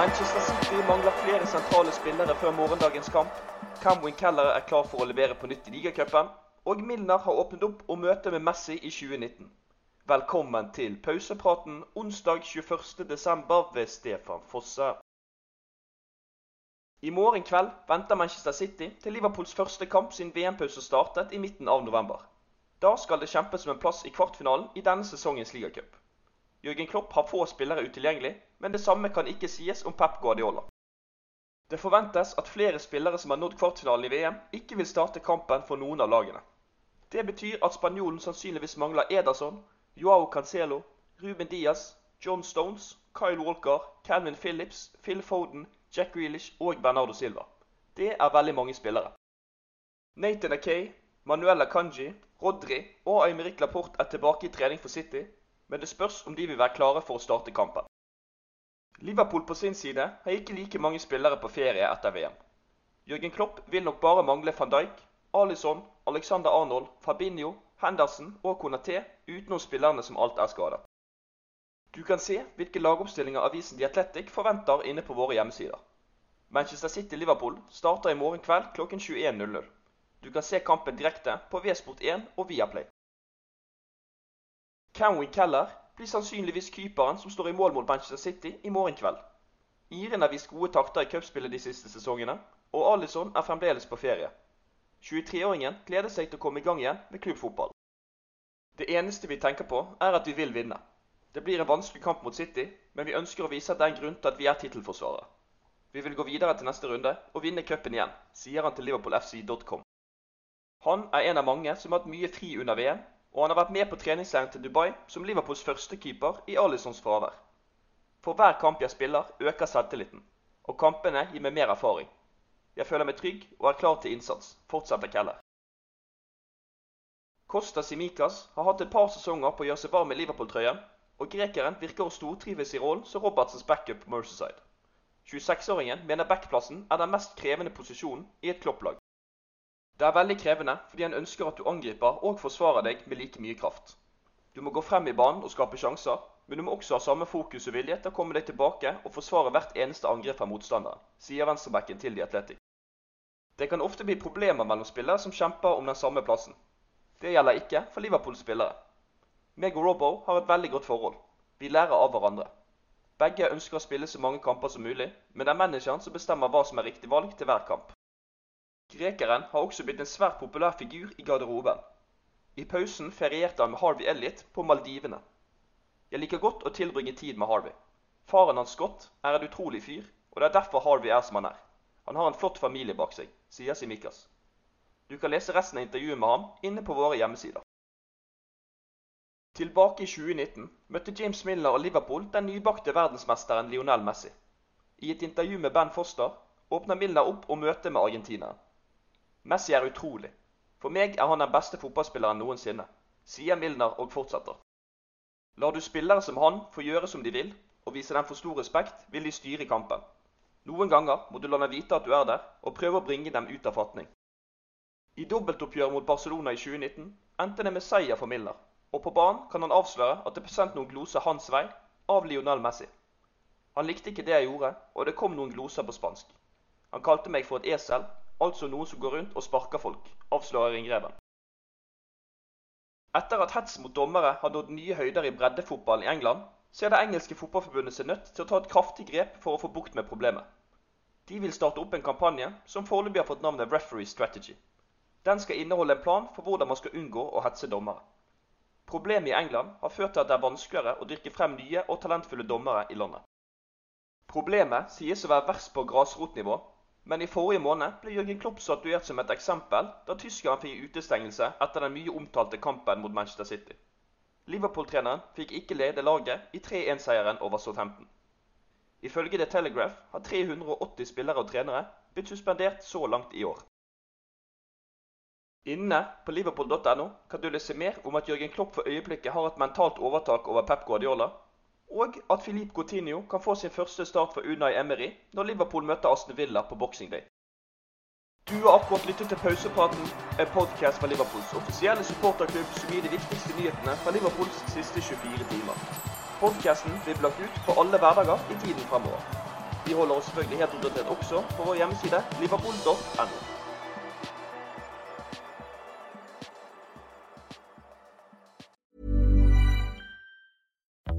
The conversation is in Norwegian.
Manchester City mangler flere sentrale spillere før morgendagens kamp. Camwin Keller er klar for å levere på nytt i ligacupen. Og Milner har åpnet opp og møte med Messi i 2019. Velkommen til pausepraten onsdag 21.12. ved Stefan Fosse. I morgen kveld venter Manchester City til Liverpools første kamp siden VM-pause startet i midten av november. Da skal det kjempes om en plass i kvartfinalen i denne sesongens ligacup. Jørgen Klopp har få spillere utilgjengelig, men det samme kan ikke sies om Pep Guardiola. Det forventes at flere spillere som har nådd kvartfinalen i VM, ikke vil starte kampen for noen av lagene. Det betyr at spanjolen sannsynligvis mangler Ederson, Joao Cancelo, Ruben Diaz, John Stones, Kyle Walker, Calvin Phillips, Phil Foden, Jack Grealish og Bernardo Silva. Det er veldig mange spillere. Nathan Akay, Manuela Kanji, Rodri og Aymeric Laporte er tilbake i trening for City, men det spørs om de vil være klare for å starte kampen. Liverpool på sin side har ikke like mange spillere på ferie etter VM. Jørgen Klopp vil nok bare mangle van Dijk, Alison, Alexander Arnold, Fabinho, Henderson og Konaté utenom spillerne som alt er skadet. Du kan se hvilke lagoppstillinger avisen The Athletic forventer inne på våre hjemmesider. Manchester City-Liverpool starter i morgen kveld klokken 21.00. Du kan se kampen direkte på V-sport1 og Viaplay. Canwin Keller blir sannsynligvis keeperen som står i mål mot Manchester City i morgen kveld. Iren har vist gode takter i cupspillet de siste sesongene, og Alison er fremdeles på ferie. 23-åringen gleder seg til å komme i gang igjen med klubbfotball. Det eneste vi tenker på, er at vi vil vinne. Det blir en vanskelig kamp mot City, men vi ønsker å vise at det er en grunn til at vi er tittelforsvarere. Vi vil gå videre til neste runde og vinne cupen igjen, sier han til liverpoolfc.com. Han er en av mange som har hatt mye fri under VM, og han har vært med på treningsleiren til Dubai som Liverpools førstekeeper i Alisons fravær. For hver kamp jeg spiller, øker selvtilliten, og kampene gir meg mer erfaring. Jeg føler meg trygg og er klar til innsats, fortsetter Keller. Costa Simikas har hatt et par sesonger på å gjøre seg varm i Liverpool-trøyen, og grekeren virker å stortrives i rollen som Robertsens backup på Merceside. 26-åringen mener backplassen er den mest krevende posisjonen i et klopplag. Det er veldig krevende fordi han ønsker at du angriper og forsvarer deg med like mye kraft. Du må gå frem i banen og skape sjanser, men du må også ha samme fokus og vilje til å komme deg tilbake og forsvare hvert eneste angrep fra motstanderen, sier venstrebacken til The Athletic. Det kan ofte bli problemer mellom spillere som kjemper om den samme plassen. Det gjelder ikke for Liverpools spillere. Meg og Robbo har et veldig godt forhold. Vi lærer av hverandre. Begge ønsker å spille så mange kamper som mulig, men det er manageren som bestemmer hva som er riktig valg til hver kamp. Grekeren har også blitt en svært populær figur i garderoben. I pausen ferierte han med Harvey Elliot på Maldivene. Jeg liker godt å tilbringe tid med Harvey. Faren hans Scott er en utrolig fyr, og det er derfor Harvey er som han er. Han har en flott familie bak seg, sier Simikas. Du kan lese resten av intervjuet med ham inne på våre hjemmesider. Tilbake i 2019 møtte James Miller og Liverpool den nybakte verdensmesteren Lionel Messi. I et intervju med Ben Foster åpner Miller opp om møtet med argentineren. Messi er utrolig. For meg er han den beste fotballspilleren noensinne, sier Milner og fortsetter. Lar du spillere som han få gjøre som de vil, og vise dem for stor respekt, vil de styre kampen. Noen ganger må du la dem vite at du er der, og prøve å bringe dem ut av fatning. I dobbeltoppgjøret mot Barcelona i 2019 endte det med seier for Milner. og på banen kan han avsløre at det ble sendt noen gloser hans vei av Lionel Messi. Han likte ikke det jeg gjorde, og det kom noen gloser på spansk. Han kalte meg for et esel, altså noen som går rundt og sparker folk, avslører ringreven. Etter at hets mot dommere har nådd nye høyder i breddefotballen i England, ser det engelske fotballforbundet seg nødt til å ta et kraftig grep for å få bukt med problemet. De vil starte opp en kampanje som foreløpig har fått navnet Referee Strategy. Den skal inneholde en plan for hvordan man skal unngå å hetse dommere. Problemet i England har ført til at det er vanskeligere å dyrke frem nye og talentfulle dommere i landet. Problemet sies å være verst på grasrotnivå, men i forrige måned ble Jørgen Klopp statuert som et eksempel da tyskeren fikk utestengelse etter den mye omtalte kampen mot Manchester City. Liverpool-treneren fikk ikke lede laget i 3-1-seieren over Southampton. Ifølge The Telegraph har 380 spillere og trenere blitt suspendert så langt i år. Inne på liverpool.no kan du lese mer om at Jørgen Klopp for øyeblikket har et mentalt overtak over Pep Guardiola, og at Filip Coutinho kan få sin første start for Unai Emery når Liverpool møter Aston Villa på Boxing Day. Du har akkurat lyttet til Pausepraten, en podkast fra Liverpools offisielle supporterklubb som gir de viktigste nyhetene fra Liverpools siste 24 timer. Podkasten blir lagt ut på alle hverdager i tiden fremover. Vi holder oss selvfølgelig helt oppdatert også på vår hjemmeside liverpool.no.